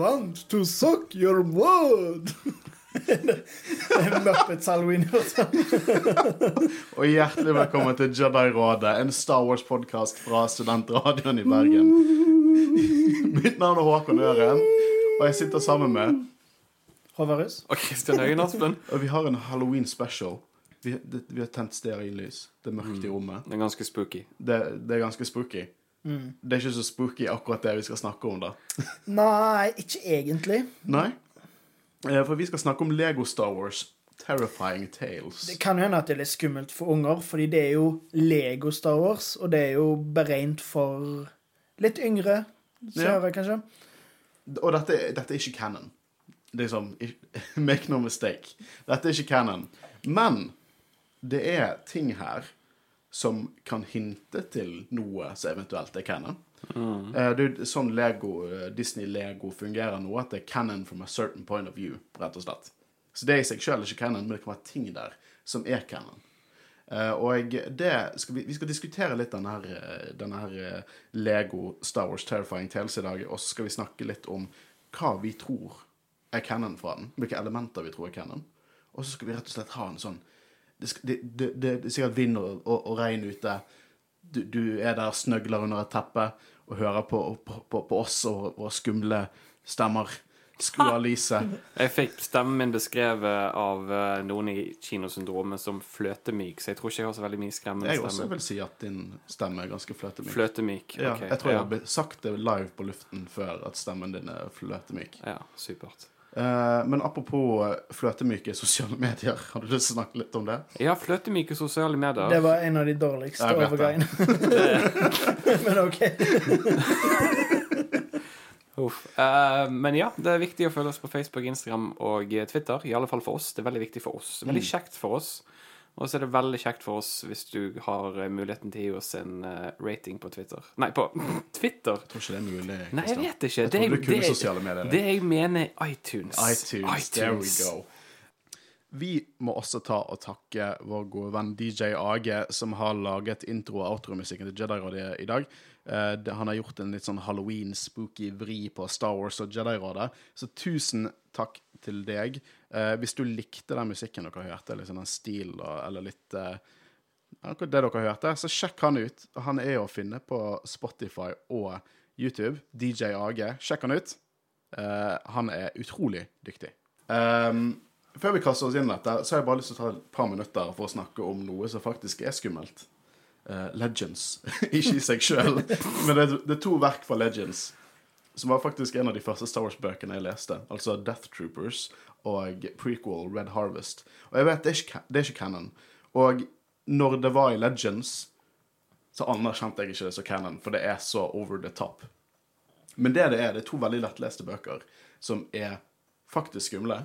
I want to suck your blood. Muppets halloween. Og hjertelig velkommen til Jedi-rådet, en Star Wars-podkast fra Studentradioen i Bergen. Mitt navn er Håkon Øren, og jeg sitter sammen med Håvarus. Og Kristian Høgen Aspen. Og vi har en halloween special. Vi, det, vi har tent stearinlys. Det er mørkt i rommet. Det er ganske spooky. Det, det er ganske spooky. Det er ikke så spooky akkurat det vi skal snakke om, da. Nei, ikke egentlig. Nei? Eh, For vi skal snakke om Lego Star Wars Terrifying Tales. Det kan hende at det er litt skummelt for unger, fordi det er jo Lego Star Wars, og det er jo beregnet for litt yngre seere, kanskje. Og dette, dette er ikke canon. Det sånn Make no mistake. Dette er ikke canon. Men det er ting her som kan hinte til noe som eventuelt er canon. Eh, det er sånn Lego, eh, Disney-Lego fungerer nå, at det er canon from a certain point of view, rett og slett. Så det i seg sjøl er ikke canon, men det kan være ting der som er canon. Uh, og det skal vi, vi skal diskutere litt denne her, denne her Lego Star Wars Terrifying Tales i dag, og så skal vi snakke litt om hva vi tror er canon fra den. Hvilke elementer vi tror er canon. Og så skal vi rett og slett ha en sånn Det, det, det, er sikkert vind og, og, og regn ute. Du, du er der snøgler under et teppe og hører på, på, på, på oss og våre skumle stemmer. Skru av lyset. Jeg fikk stemmen min beskrevet av eh, noen i kinosyndromet som fløtemyk, så jeg tror ikke jeg har så veldig mye skremmende Jeg også vil si at din stemme er ganske fløtemyk. Fløtemyk. Ja, ok. jeg tror jeg ja. har sagt det live på luften før, at stemmen din er fløtemyk. ja, supert. Eh, men apropos eh, fløtemyke sosiale medier, har du lyst til å snakke litt om det? Ja, fløtemyke sosiale medier. Det var en av de dårligste overgangene. Men OK. Uff. Uh, men ja, det er viktig å følge oss på Facebook, Instagram og Twitter. I alle fall for oss. Det er veldig viktig for oss. Veldig kjekt for oss. Og så er det veldig kjekt for oss hvis du har eh, muligheten til å gi oss en eh, rating på Twitter. Nei, på Twitter! Jeg tror ikke det er mulig. Kristian. Nei, jeg vet ikke. Jeg Det- kunne det- sosiale medier. Det jeg mener er iTunes. iTunes, there we go. Vi må også ta og takke vår gode venn DJ Age, som har laget intro- og outro-musikken til Jedi-rådet i dag. Uh, han har gjort en litt sånn halloween-spooky vri på Star Wars og Jedi-rådet. Så tusen takk til deg. Eh, hvis du likte den musikken dere hørte, liksom den stil og, eller litt eh, det dere hørte, så sjekk han ut. Han er å finne på Spotify og YouTube. DJ Age. Sjekk han ut. Eh, han er utrolig dyktig. Um, før vi kaster oss inn i dette, så har jeg bare lyst til å ta et par minutter for å snakke om noe som faktisk er skummelt. Uh, Legends. Ikke i seg sjøl, men det det er to verk fra Legends. Som var faktisk en av de første Star Wars-bøkene jeg leste. Altså Death Troopers og prequel Red Harvest. Og jeg vet, det er ikke, det er ikke canon. Og når det var i Legends, så anerkjente jeg ikke det som canon, for det er så over the top. Men det det er, det er to veldig lettleste bøker som er faktisk skumle.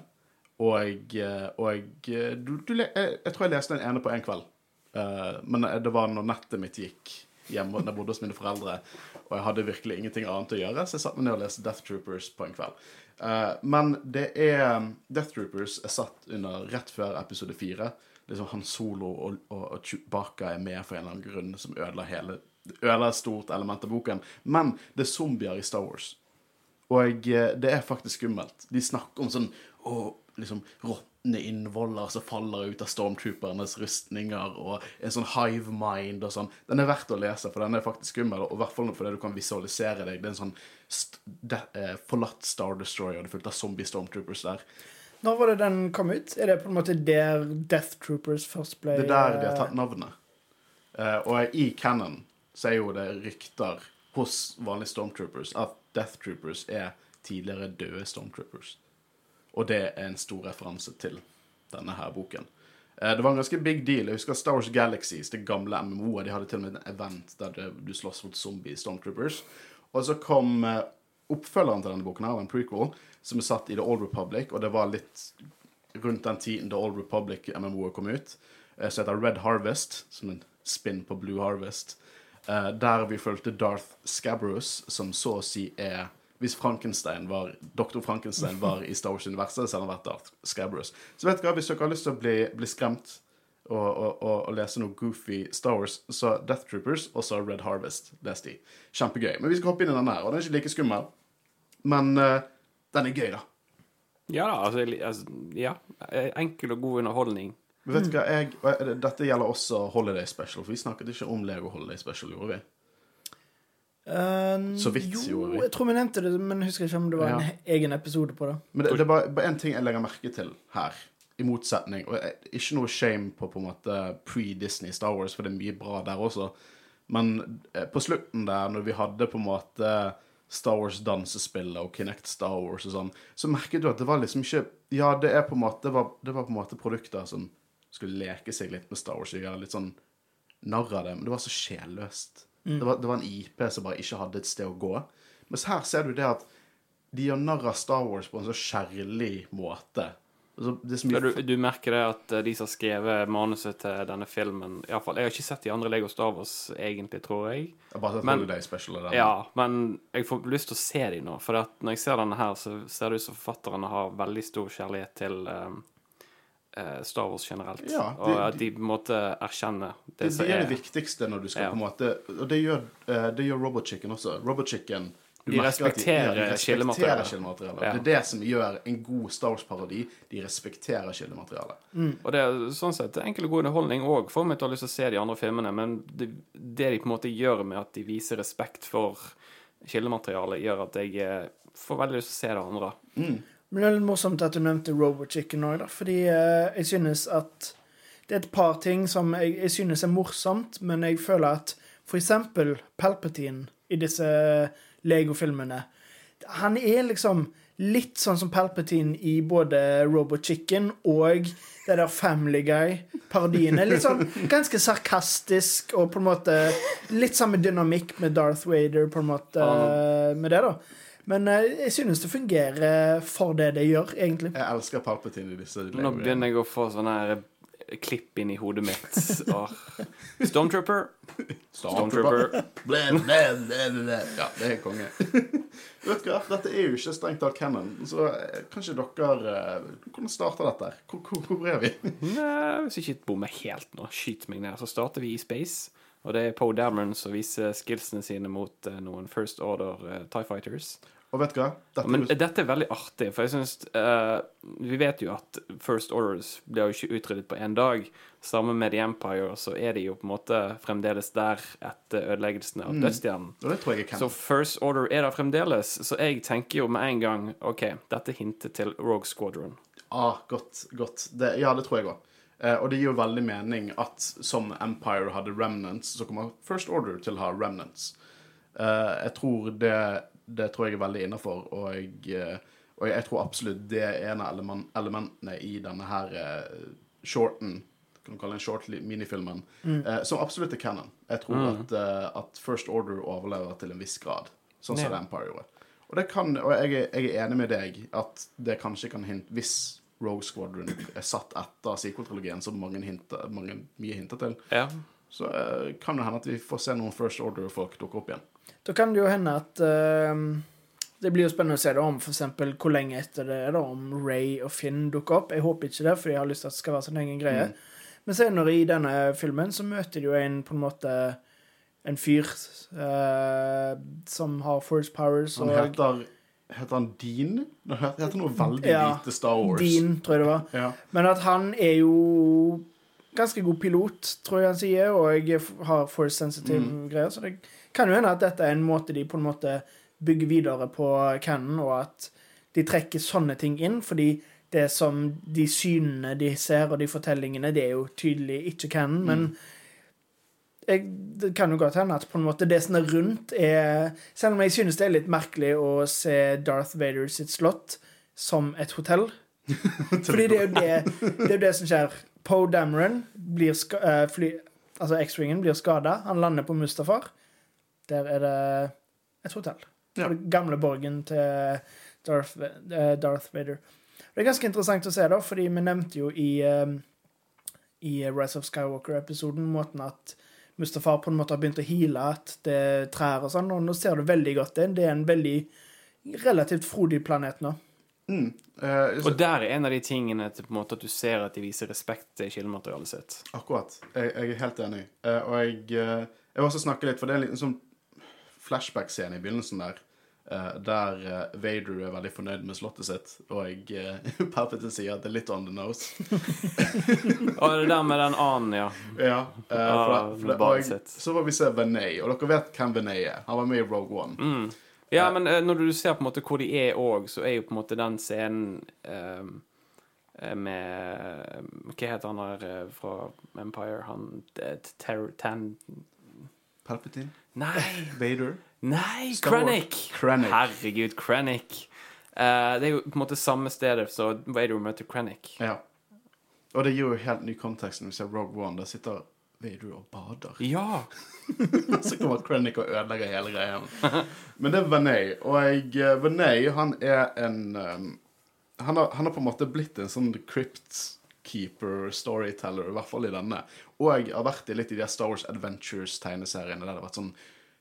Og, eh, og eh, du, du, jeg, jeg tror jeg leste den ene på en kveld. Uh, men det var når nettet mitt gikk hjemme, når jeg bodde hos mine foreldre, og jeg hadde virkelig ingenting annet å gjøre, så jeg satte meg ned og leste Death Troopers på en kveld. Uh, men det er Death Troopers er satt under rett før episode fire. Liksom Han Solo og, og, og Chewbacca er med for en eller annen grunn som ødela hele Ødela et stort element av boken. Men det er zombier i Star Wars. Og jeg, det er faktisk skummelt. De snakker om sånn å, liksom råtne innvoller som faller ut av stormtroopernes rustninger, og en sånn hive mind og sånn. Den er verdt å lese, for den er faktisk skummel, og i hvert fall fordi du kan visualisere deg. Det er en sånn st eh, forlatt Star Destroyer, det er fullt av zombie stormtroopers der. Når var det den kom ut? Er det på en måte der Death Troopers først ble Det er der de har tatt navnet. Eh, og i canon så er jo det rykter hos vanlige stormtroopers at Death Troopers er tidligere døde stormtroopers. Og det er en stor referanse til denne her boken. Eh, det var en ganske big deal. Jeg husker Star Wars Galaxies, det gamle MMO-et. De hadde til og med en event der du slåss mot zombie stormtroopers. Og så kom eh, oppfølgeren til denne boken, her, en prequel, som er satt i The Old Republic, og det var litt rundt den tiden The Old Republic MMO-et kom ut, eh, som heter Red Harvest, som en spin på Blue Harvest, der vi fulgte Darth Scabrous, som så å si er hvis Frankenstein var, Dr. Frankenstein var i Star Wars-universet, så hadde han vært Darth Scabrous. Så vet dere, hvis dere har lyst til å bli, bli skremt og, og, og, og lese noe goofy Star Wars, så Death Troopers og så Red Harvest. Les de. Kjempegøy. Men vi skal hoppe inn i den her, og den er ikke like skummel. Men uh, den er gøy, da. Ja da, altså, altså Ja. Enkel og god underholdning. Men vet du hva, jeg- Dette gjelder også Holiday Special, for vi snakket ikke om Lego Holiday Special, gjorde vi? Eh, Så vidt jo, gjorde vi. jeg tror vi nevnte det, men jeg husker ikke om det var Ja. en egen episode på det. Men det, det er bare, bare en ting jeg legger merke til her, i motsetning. Og jeg, ikke noe shame på på en måte pre-Disney Star Wars, for det er mye bra der også. Men eh, på slutten der, når vi hadde på en måte Star Wars dansespillet og Kinect Star Wars og sånn, så merket du at det var liksom ikke Ja, det er på en måte Det var, det var på en måte produkter som skulle leke seg litt med Star Wars og gjøre litt sånn narr av det, men det var så sjelløst. Det, var, det var en IP som bare ikke hadde et sted å gå. Mens her ser du det at de gjør narr av Star Wars på en så kjærlig måte. Altså, det mye Du, du merker det at eh, de som har skrevet manuset til denne filmen i alle fall, Jeg har ikke sett de andre Lego Star Wars, egentlig, tror jeg. Jeg bare sett men- Special den. Ja, men jeg får lyst til å se de nå. For når jeg ser denne her, så ser det ut som forfatterne har veldig stor kjærlighet til um, Star Wars generelt. Ja, de- og at de på en måte erkjenner det, Det, som det er er det viktigste når du skal Ja. på en måte Og det gjør, eh, det gjør Robot Chicken også. Robot Chicken du De respekterer ja, de respekterer kildematerialet. Ja. Det er det som gjør en god Star Wars-parodi. De respekterer kildematerialet. Og det er sånn sett enkel og god underholdning òg for meg til å ha lyst til å se de andre filmene, men det, det de på en måte gjør med at de viser respekt for kildematerialet, gjør at jeg eh, får veldig lyst til å se det andre. Men det er litt morsomt at du nevnte Robot Chicken òg. Fordi eh, jeg synes at det er et par ting som jeg, jeg synes er morsomt, men jeg føler at for eksempel Palpatine i disse Lego-filmene Han er liksom litt sånn som Palpatine i både Robot Chicken og det der Family Guy-parodiene. Litt sånn ganske sarkastisk og på en måte litt samme dynamikk med Darth Vader på en måte med det, da. Men eh, jeg synes det fungerer for det det gjør, egentlig. Jeg elsker Palpatine i disse Nå begynner jeg å få sånne her klipp inn i hodet mitt. Åh. Stormtrooper. Stormtrooper. Ble, ble, ble, ble. Ja, det er konge. Vet du hva, Dette er jo ikke strengt tatt canon, så eh, kanskje dere eh, Hvordan starter dette? Hvor, hvor, hvor er vi? Nei, hvis jeg ikke bommer helt nå, skyt meg ned, så starter vi i space. Og det er Poe Dameron som viser skillsene sine mot eh, noen First Order eh, TIE Fighters. Og vet du hva? Dette Men er dette er veldig artig, for jeg synes uh, Vi vet jo at First Orders blir jo ikke utryddet på én dag. Sammen med The Empire så er de jo på en måte fremdeles der etter ødeleggelsen av dødsstjernen. jeg er Så. First Order er der fremdeles, så jeg tenker jo med en gang OK, dette hintet til Rogue Squadron. Ah, godt, godt. Det, ja, det tror jeg òg. Eh, og det gir jo veldig mening at som Empire hadde remnants, så kommer First Order til å ha remnants. Eh, jeg tror det, det tror jeg er veldig innafor, og, jeg, eh, og jeg tror absolutt det er en av element, elementene i denne her eh, shorten kan du kalle den short minifilmen, eh, som absolutt er canon. Jeg tror at, eh, at First Order overlever til en viss grad, sånn som Empire gjorde. Og, det kan, og jeg, jeg er enig med deg at det kanskje kan hint, Hvis Rogue Squadron er satt etter sequel-trilogien, som mange, hinter, mange mye hinter til, Ja. så uh, kan det hende at vi får se noen First Order-folk dukke opp igjen. Da kan det jo hende at uh, Det blir jo spennende å se det om eksempel hvor lenge etter det er da, om Ray og Finn dukker opp. Jeg håper ikke det, for jeg har lyst til at det skal være sin egen greie. Men senere i denne filmen så møter de jo en på en måte en fyr uh, som har force powers Han og heter Heter han Dean? Han heter noe veldig Ja, lite Star Wars. Dean, tror jeg det var. Ja. Men at han er jo ganske god pilot, tror jeg han sier, og jeg har force sensitive Mm. greier. Så det kan jo hende at dette er en måte de på en måte bygger videre på canon, og at de trekker sånne ting inn, fordi det som de synene de ser, og de fortellingene, det er jo tydelig ikke canon, Mm. Jeg, det kan jo godt hende at på en måte det som er rundt, er Selv om jeg synes det er litt merkelig å se Darth Vader sitt slott som et hotell. Fordi det er jo det, det, er det som skjer. Poe Dameron blir ska, uh, fly, Altså X-Wingen blir skada. Han lander på Mustafar. Der er det et hotell. Ja. Den gamle borgen til Darth, uh, Darth Vader. Det er ganske interessant å se, da, fordi vi nevnte jo i, eh, i Rise of Skywalker-episoden måten at Mustafar på en måte har begynt å heale at det er trær og sånn, og nå ser du veldig godt det. Det er en veldig relativt frodig planet nå. Mm. Uh, så, Og der er en av de tingene til på en måte at du ser at de viser respekt til kildematerialet sitt. akkurat. Jeg, jeg er helt enig. Uh, og jeg, uh, jeg vil også snakke litt, for det er en liten sånn flashback-scene i begynnelsen der. Eh, der eh, Vader er veldig fornøyd med slottet sitt, og uh, Palpatine sier at det er litt on the nose. Og det der med den annen, ja. Ja, uh, for for det, og så får vi se Venay, og dere vet hvem Venay er. Han var med i Rogue One. Ja, men uh, når du ser på en måte hvor de er òg, så er jo på en måte den scenen eh, med Hva heter han der fra Empire? Han ter, Tan... Palpatine? Nei! Vader? Nei! Krennic! Herregud, Krennic. Uh, det er jo på en måte samme stedet som Vader møter Krennic. Ja. Og det gir jo helt ny kontekst når vi ser Rogue One. Der sitter Vader og bader. Ja! Så kommer Krennic og ødelegger hele greia. Men det er Venay. Og jeg, eh, Venay, han er en um, han, har, han har på en måte blitt en sånn crypt-keeper, storyteller, i hvert fall i denne. Og jeg har vært i litt i de Star Wars Adventures-tegneseriene der det har vært sånn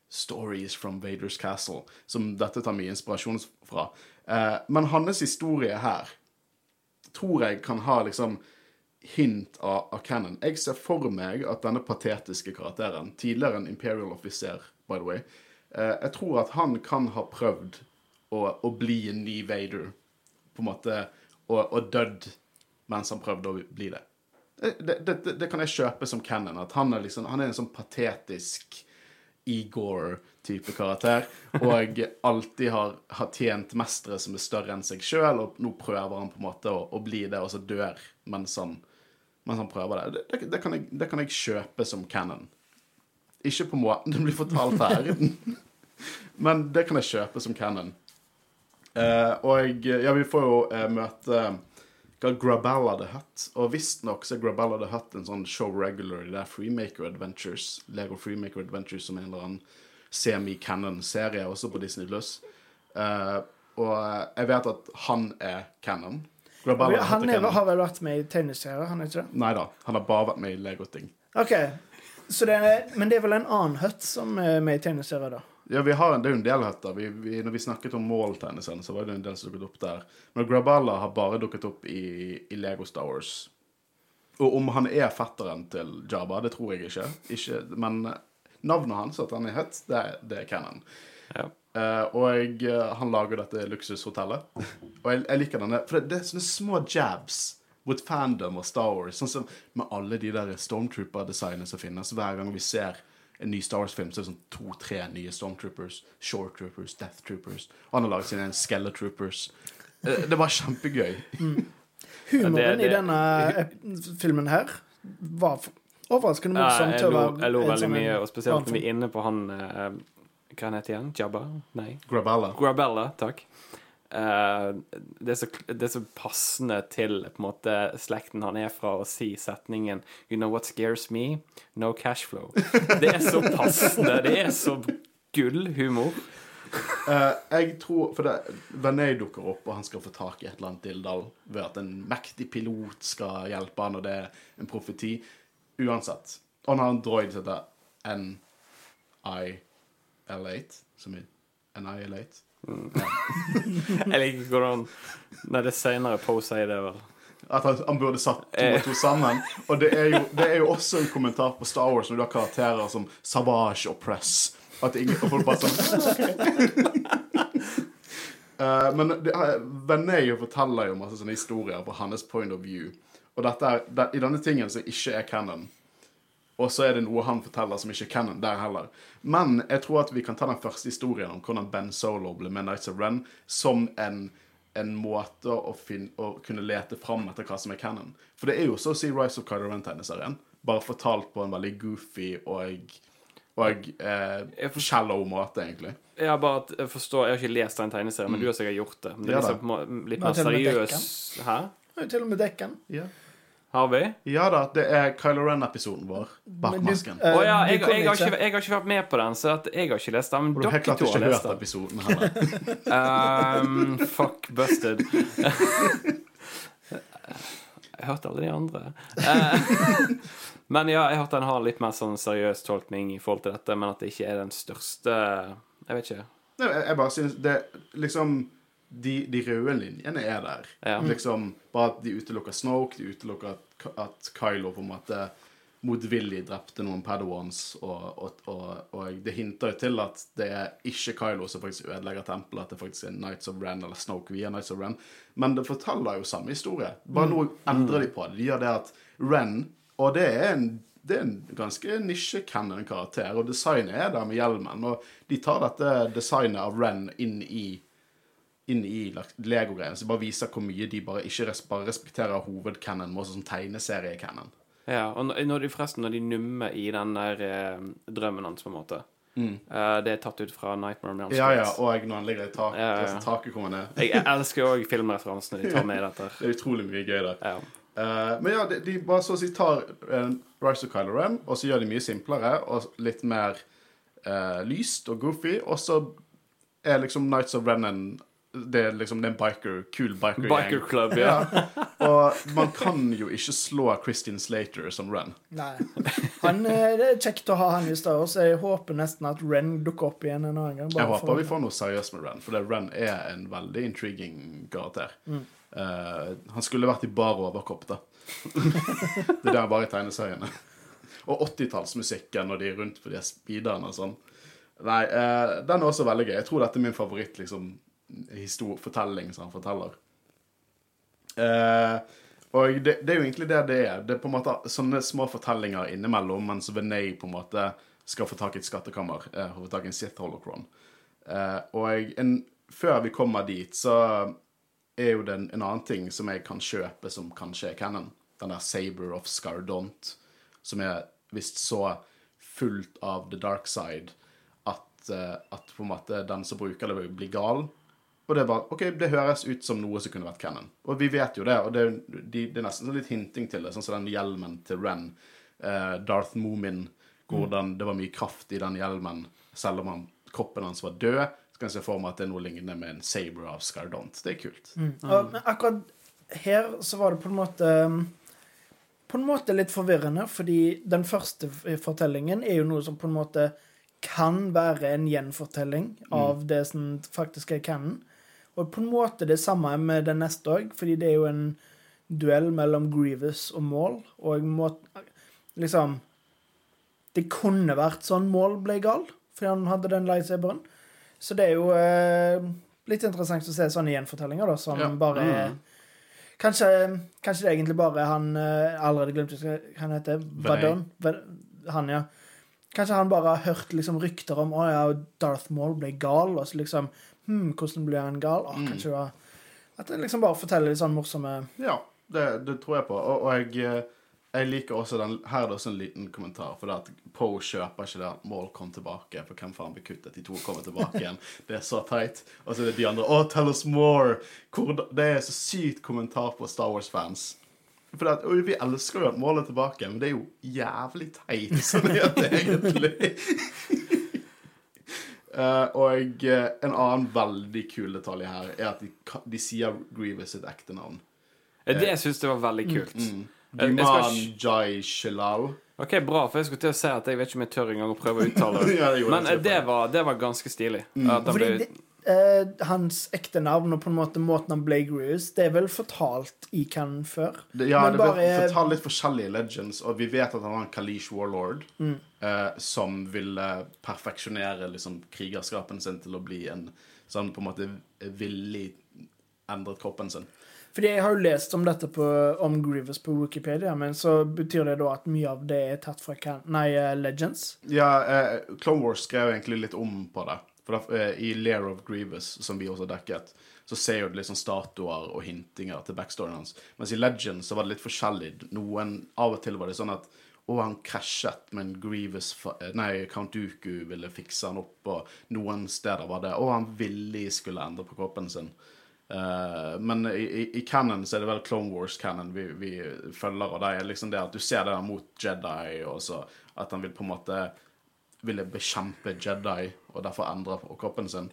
Stories from Vaders Castle, som dette tar mye inspirasjon fra. Eh, men hans historie her tror jeg kan ha liksom hint av, av canon. Jeg ser for meg at denne patetiske karakteren, tidligere en Imperial offiser, by the way, eh, jeg tror at han kan ha prøvd å, å bli en ny Vader, på en måte, og, og dødd mens han prøvde å bli det. Det, det, det, det kan jeg kjøpe som canon, at han er, liksom, han er en sånn patetisk Igor-type karakter, og alltid har, har tjent mestere som er større enn seg sjøl, og nå prøver han på en måte å, å bli det, og så dør mens han, mens han prøver det. Det, det, kan jeg, det kan jeg kjøpe som canon. Ikke på måten det blir fortalt her, men det kan jeg kjøpe som canon. Eh, og ja, vi får jo eh, møte Graballa the Hut. Og visstnok så er Grabella the Hut en sånn show regular i det er Freemaker Adventures. Lego Freemaker Adventures som er en eller annen semi-canon-serie også på Disney Plus. Uh, og jeg vet at han er canon. Grabella Han er har vel vært med i tegneserier, han er ikke det? Nei da, han har bare vært med i Lego-ting. OK. Så det er, men det er vel en annen Hut som er med i tegneserier, da? Ja, vi har en, Det er jo en del høtter. Vi, vi, når vi snakket om måltegnesene, så var det en del som dukket opp der. Men Graballa har bare dukket opp i, i Lego Star Wars. Og om han er fetteren til Jabba, det tror jeg ikke. ikke men eh, navnet hans, at han er het, det, det er canon. Ja. Uh, og jeg, han lager dette luksushotellet. Og jeg, jeg liker denne, for det, det er sånne små jabs mot fandom og Star Wars. Sånn som med alle de der Stormtrooper-designene som finnes. Hver gang vi ser en ny Star Wars-film, så er det sånn to-tre nye Stormtroopers. Shore Troopers, Death Troopers. Og han har laget sin en Skeller Troopers. det var kjempegøy. Humoren det- det- i denne eh, filmen her var overraskende overraskende Ja, jeg lo, jeg lo en veldig sånn mye, og spesielt når vi er inne på han eh, Hva han heter igjen? Jabba? Nei. Grabella. Grabella, takk. Eh, det, er så, det er så passende til på en måte slekten han er fra, å si setningen You know what scares me? No cash flow. Det er så passende. Det er så gullhumor. Uh, jeg tror For det, Venøy dukker opp, og han skal få tak i et eller annet dilldall ved at en mektig pilot skal hjelpe han, og det er en profeti. Uansett. Og han har en droid som heter NIL8, som er Annihilate. Jeg liker hvordan Nei, det er senere Poe sier det, vel. At han, burde satt to og to sammen. Og det er, jo, det er jo også en kommentar på Star Wars når du har karakterer som Savage og Press. At ingen, og folk bare sånn. Eh, men Venay forteller jo masse sånne historier fra hans point of view. Og dette det, i denne tingen som ikke er canon. Og så er det noe han forteller som ikke er canon der heller. Men jeg tror at vi kan ta den første historien om hvordan Ben Solo ble med Nights of Ren, som en, en måte å, finne, å kunne lete fram etter hva som er canon. For det er jo så å si Rise of Kylo Ren-tegneserien, bare fortalt på en veldig goofy og, og eh, shallow måte, egentlig. Jeg har bare at jeg forstår, jeg har ikke lest den tegneserien, men du har sikkert gjort det. Men det er liksom litt mer seriøs Hæ? Til og med dekken. Ja. Har vi? ja da, det er Kylo Ren-episoden vår, bak Men du- masken. eh, Å ja, du jeg, kom jeg, har ikke. ikke, jeg har ikke vært med på den, så at jeg har ikke lest den. Men Og du har dere helt klart to ikke har lest hørt den. episoden heller. Um, fuck busted. jeg hørte alle de andre. Eh, men ja, jeg hørte den har litt mer sånn seriøs tolkning i forhold til dette, men at det ikke er den største Jeg vet ikke. Nei, jeg, jeg bare synes det Liksom de, de røde linjene er der. Ja. Liksom Bare at de utelukker Snoke, de utelukker at, at Kylo på en måte motvillig drepte noen padawans, og, og, og, og det hinter jo til at det er ikke Kylo som faktisk ødelegger tempelet, at det faktisk er Nights of Ren eller Snoke via Nights of Ren. Men det forteller jo samme historie. Bare nå endrer de på det. De gjør det at Ren Og det er en, det er en ganske nisje-canon-karakter, og designet er der med hjelmen. Og de tar dette designet av Ren inn i inn i Lego-greiene, så bare viser hvor mye de bare ikke res bare respekterer hovedcanon, men også som tegneserie-canon. Ja, og når- de forresten når de nummer i den der eh, drømmen hans, på en måte eh, Det er tatt ut fra Nightmare on Elm Mm. Ja, ja, og når han ligger i taket, Ja, ja, taket kommer ned. Jeg elsker òg filmreferansene de tar med i dette. Det er utrolig mye gøy der. Ja. Uh, men ja, de, de bare så å si tar uh, Rise of Kylo Ren, og så gjør de mye simplere og litt mer uh, lyst og goofy, og så er liksom Nights of Ren en det er liksom det er en biker, cool biker, Biker Club, ja. Og man kan jo ikke slå Christian Slater som Ren. Nei. Han, eh, det er kjekt å ha han i stedet, så jeg håper nesten at Ren dukker opp igjen en annen gang. bare Jeg for- håper vi får noe seriøst med Ren, for Ren er en veldig intriguing karakter. Eh, han skulle vært i bar overkropp, da. det er der bare i tegneseriene. Og 80-tallsmusikken når de er rundt på de speederne og sånn. Nei, uh, den er også veldig gøy. Jeg tror dette er min favoritt liksom, fortelling som han forteller. Eh, og det, det er jo egentlig det det er. Det er på en måte sånne små fortellinger innimellom, mens Venay på en måte skal få tak i et skattekammer. Eh, få tak i en Sith Holocron. Eh, og en, før vi kommer dit, så er jo det en, en annen ting som jeg kan kjøpe som kanskje er canon. Den der Saber of Scardont, som er visst så fullt av the dark side at, eh, at på en måte den som bruker det, blir gal. Og det var, ok, det høres ut som noe som kunne vært canon. Og vi vet jo det, og det, de, det er nesten sånn litt hinting til det, sånn som den hjelmen til Ren, eh, Darth Moomin, hvordan det var mye kraft i den hjelmen, selv om han, kroppen hans var død, så kan jeg se for meg at det er noe lignende med en saber av Scardont. Det er kult. Og, men akkurat her så var det på en måte På en måte litt forvirrende, fordi den første fortellingen er jo noe som på en måte kan være en gjenfortelling av det som faktisk er canon. Og på en måte det samme med den neste òg, fordi det er jo en duell mellom Grievous og Maul, og må, liksom Det kunne vært sånn Maul ble gal, fordi han hadde den lightsaberen. Så det er jo eh, litt interessant å se sånne gjenfortellinger, da, som Ja. bare er Kanskje, kanskje det er egentlig bare han eh, allerede glemte hva han heter. Vadon? Han, ja. Kanskje han bare har hørt liksom rykter om å ja, Darth Maul ble gal, og så liksom hm, Hvordan blir han gal? Å, kanskje det var At det liksom bare forteller litt sånn morsomme Ja, det, det tror jeg på. Og, og jeg, eh, jeg liker også den Her er det også en liten kommentar. For det at Poe kjøper ikke det at Maul kom tilbake. For hvem faen blir kuttet? De to kommer tilbake igjen. Det er så teit. Og så er det de andre Å, tell us more! Hvor, det er så sykt kommentar på Star Wars-fans. For det at, Vi elsker jo at målet er tilbake, men det er jo jævlig teit sånn helt egentlig. Eh, og eh, en annen veldig kul detalj her er at de, de sier Grievous sitt ekte navn. Det syns jeg var veldig kult. Mm. mm. jeg skal Duman Jai Shilal. Ok, Bra, for jeg skulle til å si at jeg vet ikke om jeg tør engang å prøve å uttale det. Ja, det Men jeg eh, det var, det var ganske stilig. Mm. At han Fordi ble, det, eh, hans ekte navn og på en måte måten han ble Grievous, det er vel fortalt i canon før. Det, ja, Men det ble bare- fortalt litt forskjellige legends, og vi vet at han var en Kalish warlord Mm. eh, som ville perfeksjonere liksom, krigerskapen sin til å bli en sånn på en måte villig endret kroppen sin. Fordi jeg har jo lest om dette på, om Grievous på Wikipedia, men så betyr det da at mye av det er tatt fra can nei, eh, Legends. Ja, eh, Clone Wars skrev egentlig litt om på det. For da, eh, I Lair of Grievous, som vi også dekket, så ser litt sånn statuer og hintinger til backstoryen hans. Mens i Legends så var det litt forskjellig. Noen, Av og til var det sånn at å, han krasjet, men Grievous eh, Nei, Count Dooku ville fikse han opp, og noen steder var det Å, han villig skulle endre på kroppen sin. Uh, men i, i, i canon så er det vel Clone Wars-canon vi, vi følger, og det er liksom det at du ser det der mot Jedi, og så at han vil på en måte ville bekjempe Jedi, og derfor endre på kroppen sin.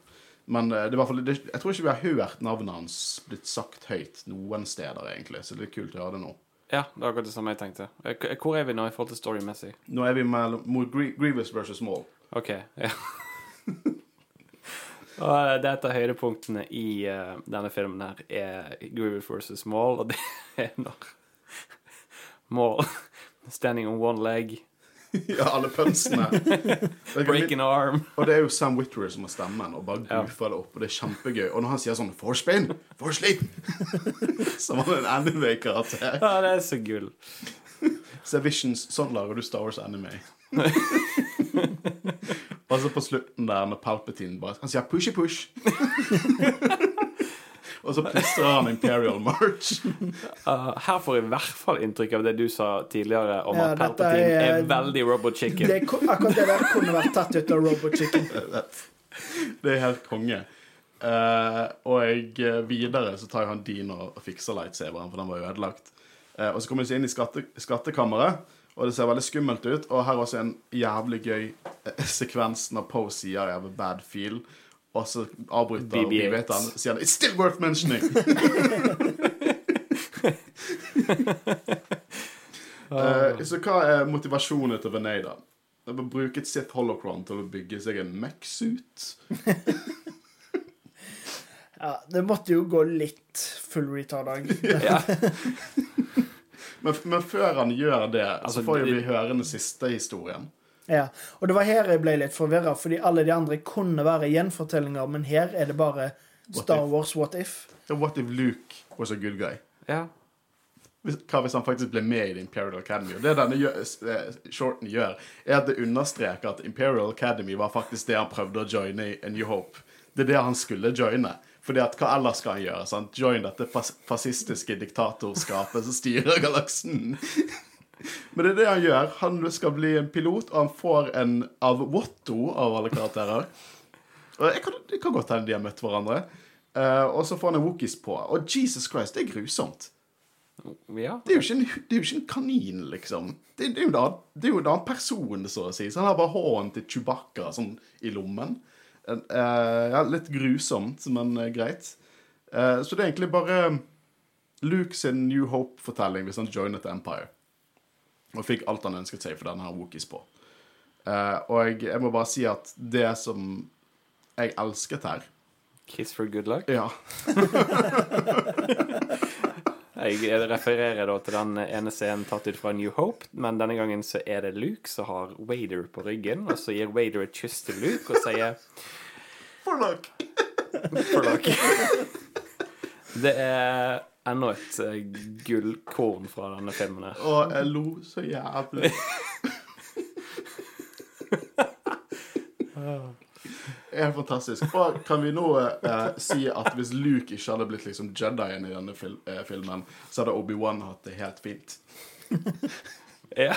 Men eh, det det, jeg tror ikke vi har hørt navnet hans blitt sagt høyt noen steder, egentlig, så det er kult å høre det nå. ja, det var akkurat det samme jeg tenkte. Eh, Hvor er vi nå i forhold til storymessig? Nå er vi mellom- mot Grie- Grievous versus Maul. OK. Ja. Og eh, det er et av høydepunktene i uh, denne filmen her er Grievous versus Maul, og det er når Maul Standing on one leg. Ja, alle pønsene. Breaking arm. Og det er jo Sam Witwer som har stemmen, og bare Ja. goofer det opp. Og det er kjempegøy. Og når han sier sånn 'for spin', 'for sleep', som han er en anime-karakter. Ja, det er så gull. Så er Visions sånn lager du Star Wars anime. og så på slutten der, når Palpatine bare Han sier 'pushy push'. Og så plystrer han Imperial March. Uh, her får jeg i hvert fall inntrykk av det du sa tidligere, om Ja, at Palpatine er, er- veldig Robot Chicken. Det, akkurat det der kunne vært tatt ut av Robot Chicken. Det er helt konge. Uh, og jeg, eh, videre så tar jo han Dean og, fikser lightsaberen, for den var jo ødelagt. Uh, og så kommer vi inn i skatte, skattekammeret. og det ser veldig skummelt ut. Og her er også en jævlig gøy sekvens når Poe sier 'I have a bad feel', og så avbryter BB-8. BB-8 han og sier han 'it's still worth mentioning'. uh, så hva er motivasjonen til René, da? Det er å bruke et sitt holocron til å bygge seg en Mac-suit. Ja, det måtte jo gå litt full retard-dag. Ja. Men, men før han gjør det, Altså, så får jo vi høre den siste historien. Ja, og det var her jeg ble litt forvirra, fordi alle de andre kunne være gjenfortellinger, men her er det bare Star what Wars What If. Ja, what if Luke was a good guy? ja. Hva hvis han faktisk ble med i The Imperial Academy? Og det denne gjør, eh, shorten gjør, er at det understreker at Imperial Academy var faktisk det han prøvde å joine i A New Hope. Det er det han skulle joine. Fordi at hva ellers skal han gjøre? Sant? Join dette fas fascistiske diktatorskapet som styrer galaksen. Men det er det han gjør. Han skal bli en pilot, og han får en av Watto av alle karakterer. Og jeg kan, det kan godt hende de har møtt hverandre. Uh, og så får han en Wookies på. Og Jesus Christ, det er grusomt. ja. Det er en, det er jo ikke en kanin, liksom. Det, det, er jo en annen, det er jo en person, så å si. Så han har bare hånden til Chewbacca sånn i lommen. En, eh, ja, litt grusomt, men uh, greit. Så det er egentlig bare Luke sin New Hope-fortelling hvis han joinet Empire. Og fikk alt han ønsket seg for denne her Wookies på. Eh, og jeg, jeg må bare si at det som jeg elsket her Kiss for good luck. Ja. Jeg refererer da til den ene scenen tatt ut fra New Hope, men denne gangen så er det Luke som har Wader på ryggen, og så gir Wader et kyss til Luke og sier For luck! for luck. Det er enda et uh, gullkorn fra denne filmen her. Og jeg lo så jævlig. Det er fantastisk. Og kan vi nå eh, si at hvis Luke ikke hadde blitt liksom Jedien i denne fil eh, filmen, så hadde Obi-Wan hatt det helt fint. Ja.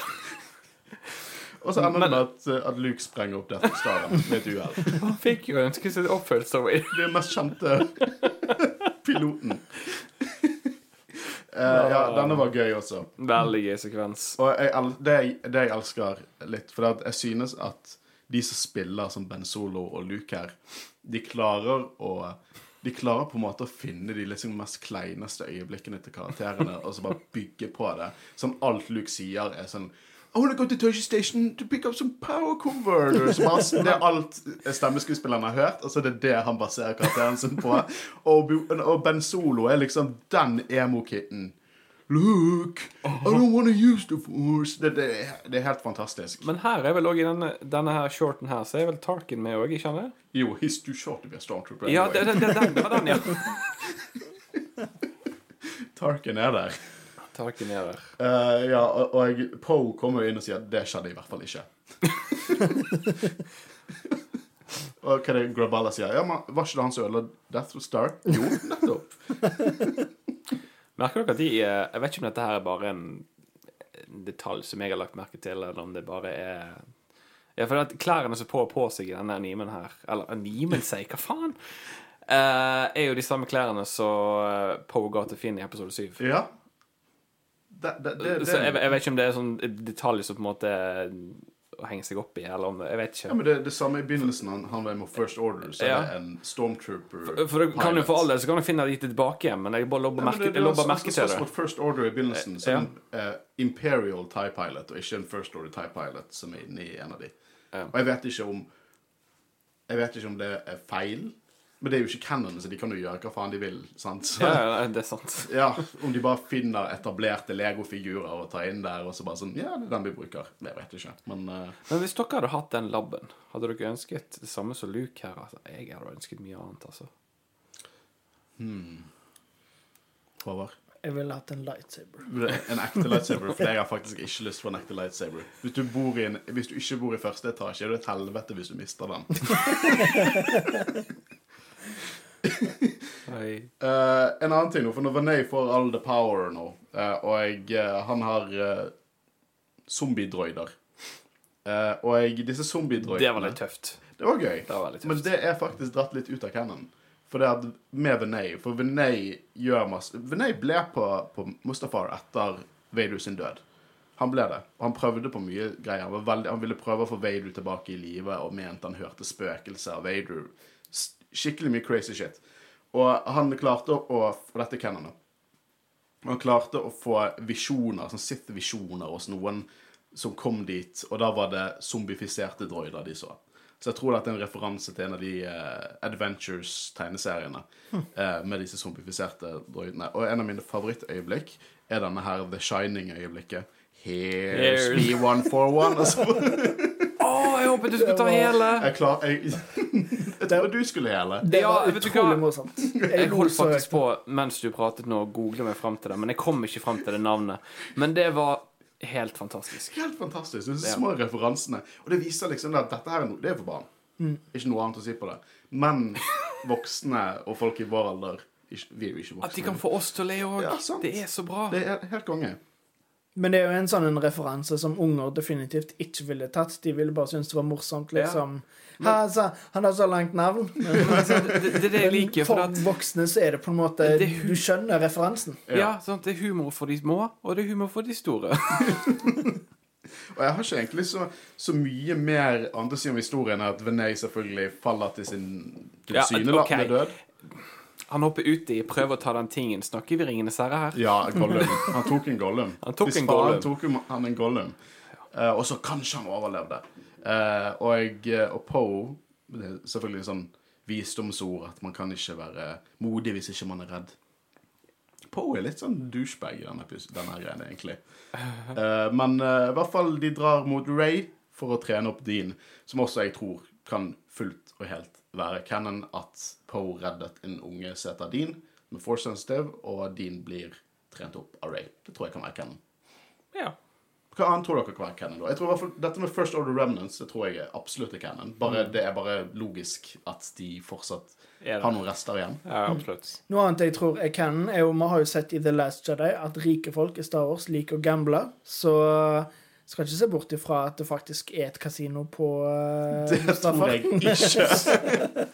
Og så ender det med at, eh, at Luke sprenger opp Death Star med et uhell. Han fikk jo ønsket seg oppfølgelse av Det mest kjente piloten. Eh, ja, denne var gøy også. Veldig gøy sekvens. Og jeg, det, jeg, det jeg elsker litt, for jeg synes at de som spiller som Ben Solo og Luke her, de klarer å de klarer på en måte å finne de liksom mest kleineste øyeblikkene til karakterene og så bare bygge på det. Sånn alt Luke sier, er sånn I wanna go to Toshi Station to pick up some power converters. Massen, det er alt stemmeskuespilleren har hørt, og så er det det han baserer karakteren sin på. Og, og Ben Solo er liksom den emo-kitten. Look, I don't wanna use the force. Det, det, det er helt fantastisk. Men her er vel òg i denne, denne her shorten her, så er vel Tarkin med òg, ikke sant? Jo, he's too short to be a stormtrooper. Ja, det, det, det, det var den, ja. Tarkin er der. Er der. Eh, ja, og, og Poe kommer jo inn og sier at det skjedde i hvert fall ikke. og hva er det Graballa sier? Ja, men Var ikke det han som ødela Death Star? Jo, nettopp. Merker dere at de eh, Jeg vet ikke om dette her er bare en en detalj som jeg har lagt merke til, eller om det bare er Ja, for at klærne som på på seg i denne animen her Eller animen sier, hva faen? Uh, er jo de samme klærne som eh, Poe ga til Finn i episode 7. Ja. Det, det, det, det, Så jeg, jeg vet ikke om det er sånn detalj som på en måte å henge seg opp i, eller om Jeg vet ja, ikke. men det, det samme i begynnelsen. Han, han var med First Order, så Ja. er det en stormtrooper For det kan jo for all del så kan du finne det gitt tilbake igjen, men jeg bare lobber Ja, merke, det, det, jeg lobber var merke sånn- til sånn det. First Order i begynnelsen, så Ja. en uh, Imperial TIE Pilot, og ikke en First Order TIE Pilot som er inne i en av de. Ja. Og jeg vet ikke om Jeg vet ikke om det er feil, Men det er jo ikke canon, så de kan jo gjøre hva faen de vil. sant? Så, Ja, ja, det er sant. ja, Om de bare finner etablerte legofigurer og tar inn der, og så bare sånn Ja, det er den vi bruker. Det vet jeg ikke. Men uh... Men hvis dere hadde hatt den laben, hadde dere ønsket det samme som Luke her? Altså, jeg hadde ønsket mye annet, altså. Håvard? Jeg ville hatt en lightsaber. En ekte lightsaber, for jeg har faktisk ikke lyst på en ekte lightsaber. Hvis du, bor i en, hvis du ikke bor i første etasje, er det et helvete hvis du mister den. Eh, en annen ting nå, for når Venay får all the power nå, uh, og jeg, uh, han har uh, zombiedroider Eh, Og jeg, disse zombiedroidene Det var litt tøft. Det var gøy. Det var tøft. Men det er faktisk dratt litt ut av canon. For det er med Vinay For Vinay gjør masse Vinay ble på, på Mustafar etter Vader sin død. Han ble det. Og han prøvde på mye greier. Han, var veldig, han ville prøve å få Vader tilbake i live og mente han hørte spøkelser av Vader. Skikkelig mye crazy shit. Og han klarte å Og dette er Kennan, da. Han klarte å få visjoner, sånn Sith-visjoner hos noen som kom dit, og da var det zombifiserte droider de så. Så jeg tror dette er en referanse til en av de uh, Adventures-tegneseriene eh, med disse zombifiserte droidene. Og en av mine favorittøyeblikk er denne her The Shining-øyeblikket. Here's me one for one. Altså, håpet du skulle ta hele! jeg, klar, jeg, jeg trodde du skulle hele. Det var ja, utrolig morsomt. Jeg holdt faktisk på mens du pratet nå, og googlet meg fram til det, men jeg kom ikke fram til det navnet. Men det var helt fantastisk. Helt fantastisk. Ja. små referansene. Og det viser liksom at dette her er noe, det er for barn. Mm. Ikke noe annet å si på det. Men voksne og folk i vår alder ikke, Vi er jo ikke voksne. At de kan få oss til å le òg. Ja, det er så bra. Det er helt konge. Men det er jo en sånn en referanse som unger definitivt ikke ville tatt. De ville bare synes det var morsomt, liksom. Ha, altså, han har så langt navn. Men, altså, det, det er det jeg. For for at, voksne så er det på en måte Det Du skjønner referansen. ja, sant? Det er humor for de små, og det er humor for de store. Og jeg har ikke egentlig så, så mye mer andre sider om historien enn at Venei selvfølgelig faller til sin Ja, okay. ok. død. Han hopper uti, prøver å ta den tingen. Snakker vi Ringenes herre her? Ja, Gollum. Han tok en Gollum. Han tok en Gollum. tok han en Gollum. Uh, og så kanskje han overlevde. Uh, og, eh, og Poe Det er selvfølgelig en sånn visdomsord at man kan ikke være modig hvis ikke man er redd. Poe er litt sånn douchebag i denne, denne greia, egentlig. Uh, men i hvert fall de drar mot Ray for å trene opp Dean, som også jeg tror kan fullt og helt være canon at Poe reddet en unge seter Dean, med force sensitive, og Dean blir trent opp av Ray. Det tror jeg kan være canon. Ja. Hva annet tror dere kan være canon? da? Jeg tror i hvert fall Dette med First Order Remnants det tror jeg er absolutt er canon. Bare, Det er bare logisk at de fortsatt har noen rester igjen. ja, absolutt. Noe annet jeg tror er canon, er jo Vi har jo sett i The Last Jedi at rike folk i Star Wars liker å gamble. Så skal ikke se bort ifra at det faktisk er et kasino på uh, Det tror jeg ikke.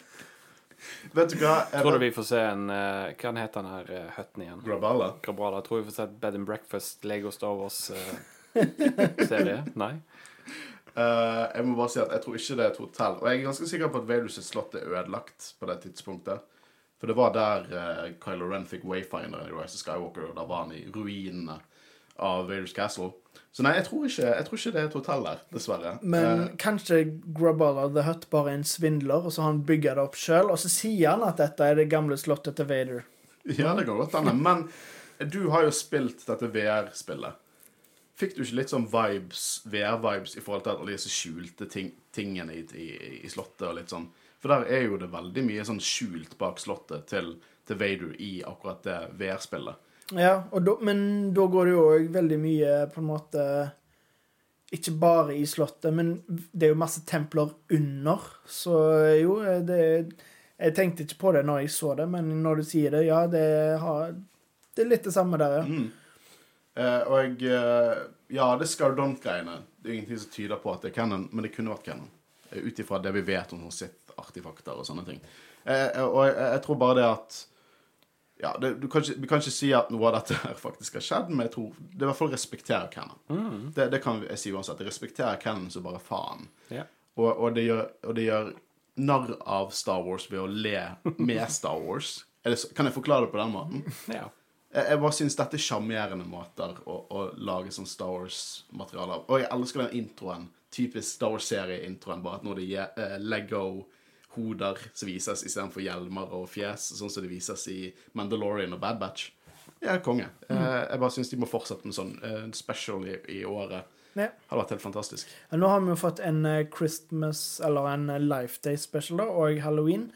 Vet du hva? Jeg Tror du vi får se en eh, Hva heter den her uh, høtten igjen? Grabala. Grabala. Tror vi får se et Bed and Breakfast Lego Star Wars-serie? Nei? Eh, jeg må bare si at jeg tror ikke det er et hotell. Og jeg er ganske sikker på at Vadus slott er ødelagt på det tidspunktet. For det var der uh, Kylo Ren fikk Wayfinder i Rise of Skywalker, og da var han i ruinene av Vadus Castle. Så nei, jeg tror ikke, jeg tror ikke det er et hotell der, dessverre. Men uh, kanskje Graballa the Hut bare er en svindler, og så han bygger det opp sjøl, og så sier han at dette er det gamle slottet til Vader. Ja, det går godt an. Men du har jo spilt dette VR-spillet. Fikk du ikke litt sånn vibes, VR-vibes i forhold til alle disse skjulte ting, tingene i, i, i slottet og litt sånn? For der er jo det veldig mye sånn skjult bak slottet til, til Vader i akkurat det VR-spillet. Ja, da, men da går det jo òg veldig mye på en måte Ikke bare i slottet, men det er jo masse templer under. Så jo, det Jeg tenkte ikke på det når jeg så det, men når du sier det, ja, det har Det er litt det samme der, ja. Mm. Eh, og jeg ja, det Skardont-greiene Det er ingenting som tyder på at det er canon, men det kunne vært canon. Uh, Ut ifra det vi vet om sitt-artifakter og sånne ting. Eh, og jeg, jeg tror bare det at ja, det, du kan ikke, Vi kan ikke si at noe av dette her faktisk har skjedd, men jeg tror det er i hvert fall respekterer canon. Det, det kan jeg si uansett. Det respekterer canon som bare faen. Yeah. Og, og, det gjør, og det gjør narr av Star Wars ved å le med Star Wars. Det, kan jeg forklare det på den måten? ja. Jeg, jeg bare syns dette er sjarmerende måter å, å lage sånn Star Wars-materiale av. Og jeg elsker den introen. Typisk Star Wars-serie-introen. Bare at når det er eh, Lego hoder som vises istedenfor hjelmer og fjes, sånn som det vises i Mandalorian og Bad Batch. Ja, konge. Eh, jeg bare syns de må fortsette med sånn eh, special i, i året. Ja. Hadde vært helt fantastisk. Ja, Nå har vi jo fått en eh, Christmas, eller en Life Day special, da, og Halloween.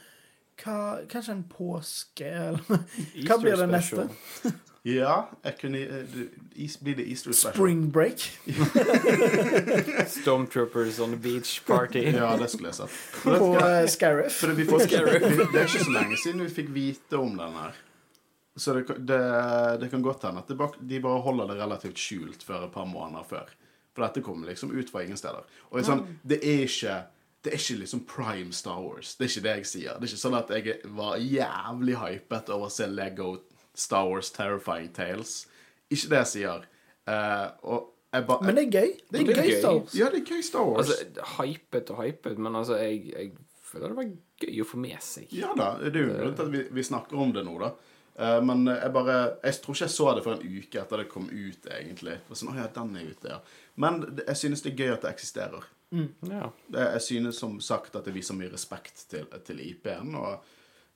Hva, kanskje en påske, eller Hva blir det neste? Ja, jeg kunne eh, is, Blir det Easter special? Spring break? Stormtroopers on the beach party. Ja, det skulle jeg sett. På det, uh, Scariff? for det, får det er ikke så lenge siden vi fikk vite om den her. Så det, kan- det, det kan godt hende at det bak- de bare holder det relativt skjult før et par måneder før. For dette kommer liksom ut fra ingen steder. Og det er, sånn, det er ikke det er ikke liksom prime Star Wars. Det er ikke det jeg sier. Det er ikke sånn at jeg var jævlig hypet over å se Lego Star Wars Terrifying Tales. Ikke det jeg sier. Uh, og jeg ba, Men det er gøy. Det er Det er gøy, gøy. Star Wars. Ja, det er gøy Star Wars. Altså, hypet og hypet, men altså, jeg, jeg føler det var gøy å få med seg. Ja da, det er jo grunnen til at vi, vi snakker om det nå, da. Uh, men jeg bare Jeg tror ikke jeg så det for en uke etter det kom ut, egentlig. For sånn, ja, den er ute, ja. Men jeg synes det er gøy at det eksisterer. Ja. Det, jeg synes som sagt at det viser mye respekt til, til IP-en, og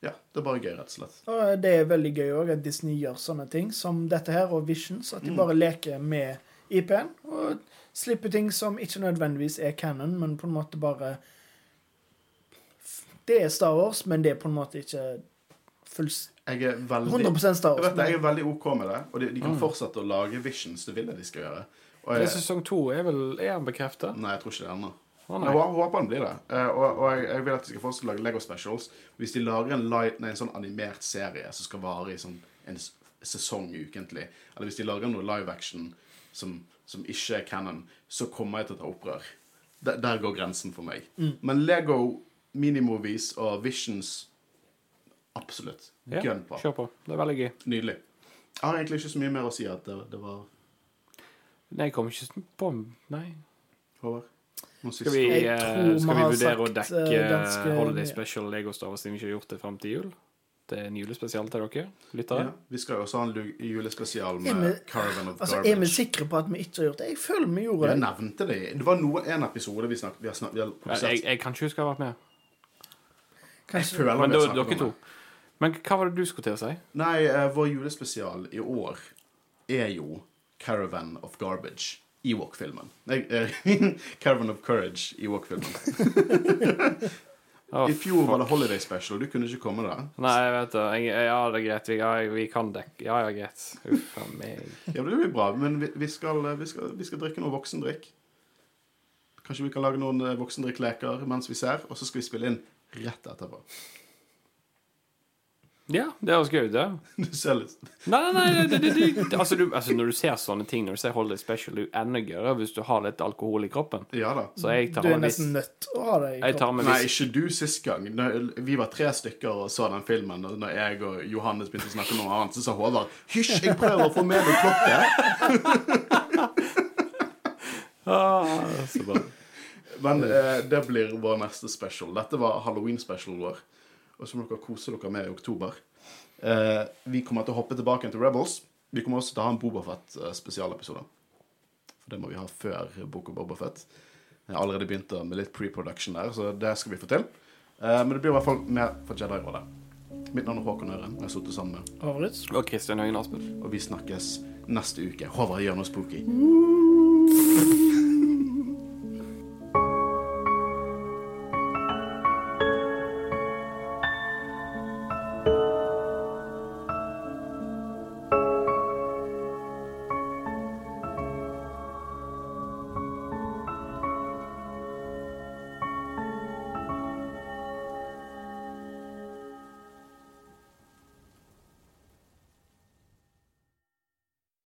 ja, det er bare gøy, rett og slett. Og det er veldig gøy òg at Disney gjør sånne ting som dette her, og Visions. At de bare leker med IP-en og slipper ting som ikke nødvendigvis er canon, men på en måte bare Det er Star Wars, men det er på en måte ikke fullst... Jeg er veldig 100 Star jeg vet det, jeg er veldig OK med det, og de, de kan fortsette å lage Visions. Det vil jeg de skal gjøre. Og Det jeg, er sesong to er vel Er han bekreftet? nei, jeg tror ikke det ennå. Jeg håper den blir det. Eh, og og jeg, jeg vil at de skal fortsatt lage Lego Specials. Hvis de lager en, light, nei, en sånn animert serie som skal vare i sånn en sesong ukentlig, eller hvis de lager noe live action som, som ikke er canon, så kommer jeg til å ta opprør. Der, der går grensen for meg. Men Lego minimovies og Visions Absolutt. Ja, Gun på. kjør på. Det er veldig gøy. Nydelig. Jeg har egentlig ikke så mye mer å si at det, det var Nei, jeg kom ikke på Nei. Håvard. Skal vi, eh, skal vi vurdere å dekke eh, ganske Holiday. Special Lego Star Wars siden vi ikke har gjort det frem til jul? Det er en julespesial til dere lyttere. Ja, vi skal jo også ha en julespesial med vi- Caravan of altså, er vi sikre på at vi ikke har gjort det? Jeg føler vi gjorde Jeg det. nevnte det. Det var noe, en episode vi snakket Vi har, snakket, vi har Ja, produsert jeg, jeg kan ikke huske å ha vært med. Kanskje. Men da, dere to. Men hva var det du skulle til å si? Nei, eh, vår julespesial i år er jo Caravan of Garbage. Ewok-filmen. Eh, Caravan of Courage. Ewok-filmen. I fjor var det Holiday Special. Du kunne ikke komme da. Nei, jeg vet det. Jeg, ja, det er greit. Vi, ja, vi kan dekke Ja, ja, greit. Uff a meg. Ja, Det blir bra. Men vi, vi, skal, eh, vi, skal, vi skal drikke noe voksendrikk. Kanskje vi kan lage noen eh, voksendrikkleker mens vi ser, og så skal vi spille inn rett etterpå. Ja, det høres gøy ut, det. Du ser litt Nei, nei, nei det, det, det, altså, du, altså, Når du ser sånne ting, når du ser Holiday Special, det er jo enda gøyere hvis du har litt alkohol i kroppen. Ja da. Så jeg tar Du er nesten nødt til å ha det i Jeg kroppen. Nei, ikke du sist gang. Når vi var tre stykker og så den filmen, og når jeg og Johannes begynte å snakke om noe annet, så sa Håvard Hysj, jeg prøver å få med meg klokke! ah, Så bra. Men eh, det blir vår neste special. Dette var halloween-specialen vår. Og som dere koser dere med i oktober. Eh, vi kommer til å hoppe tilbake til Rebels. Vi kommer også til å ha en Bobafett-spesialepisode. For det må vi ha før Boko Bobafett. Jeg har allerede begynt med litt pre-production der, så det skal vi få til. Eh, men det blir i hvert fall mer for Jedi-rådet. Mitt navn er Håkon Øren. Jeg har sittet sammen med Avrits. Og Kristian Høyen Aspen. og vi snakkes neste uke. Håvard gjør noe spooky.